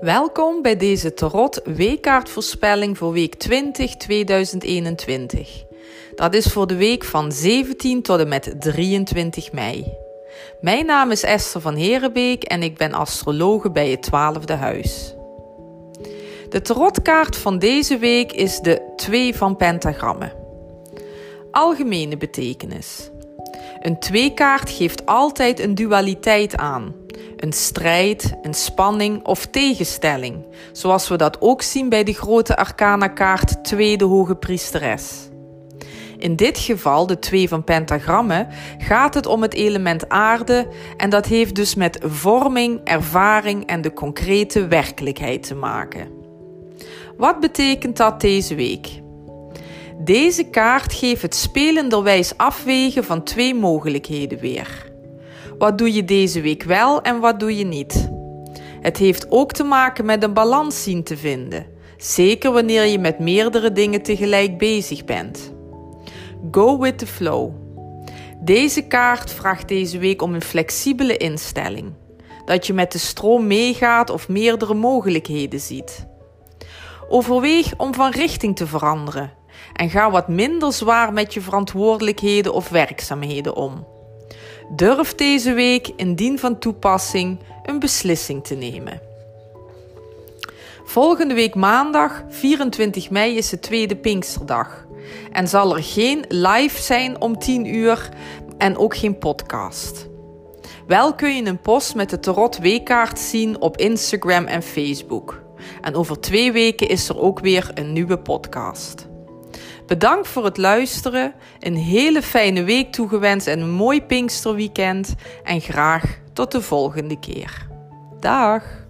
Welkom bij deze Tarot weekkaartvoorspelling voor week 20 2021. Dat is voor de week van 17 tot en met 23 mei. Mijn naam is Esther van Herenbeek en ik ben astrologe bij het 12e huis. De tarotkaart van deze week is de 2 van pentagrammen. Algemene betekenis. Een tweekaart geeft altijd een dualiteit aan een strijd, een spanning of tegenstelling, zoals we dat ook zien bij de grote arcana-kaart Tweede Hoge Priesteres. In dit geval, de twee van pentagrammen, gaat het om het element aarde en dat heeft dus met vorming, ervaring en de concrete werkelijkheid te maken. Wat betekent dat deze week? Deze kaart geeft het spelenderwijs afwegen van twee mogelijkheden weer. Wat doe je deze week wel en wat doe je niet? Het heeft ook te maken met een balans zien te vinden, zeker wanneer je met meerdere dingen tegelijk bezig bent. Go with the flow. Deze kaart vraagt deze week om een flexibele instelling. Dat je met de stroom meegaat of meerdere mogelijkheden ziet. Overweeg om van richting te veranderen en ga wat minder zwaar met je verantwoordelijkheden of werkzaamheden om. Durf deze week indien van toepassing een beslissing te nemen. Volgende week maandag 24 mei is de tweede Pinksterdag en zal er geen live zijn om 10 uur en ook geen podcast. Wel kun je een post met de Tarot Weekkaart zien op Instagram en Facebook. En over twee weken is er ook weer een nieuwe podcast. Bedankt voor het luisteren. Een hele fijne week toegewenst en een mooi Pinksterweekend. En graag tot de volgende keer. Dag!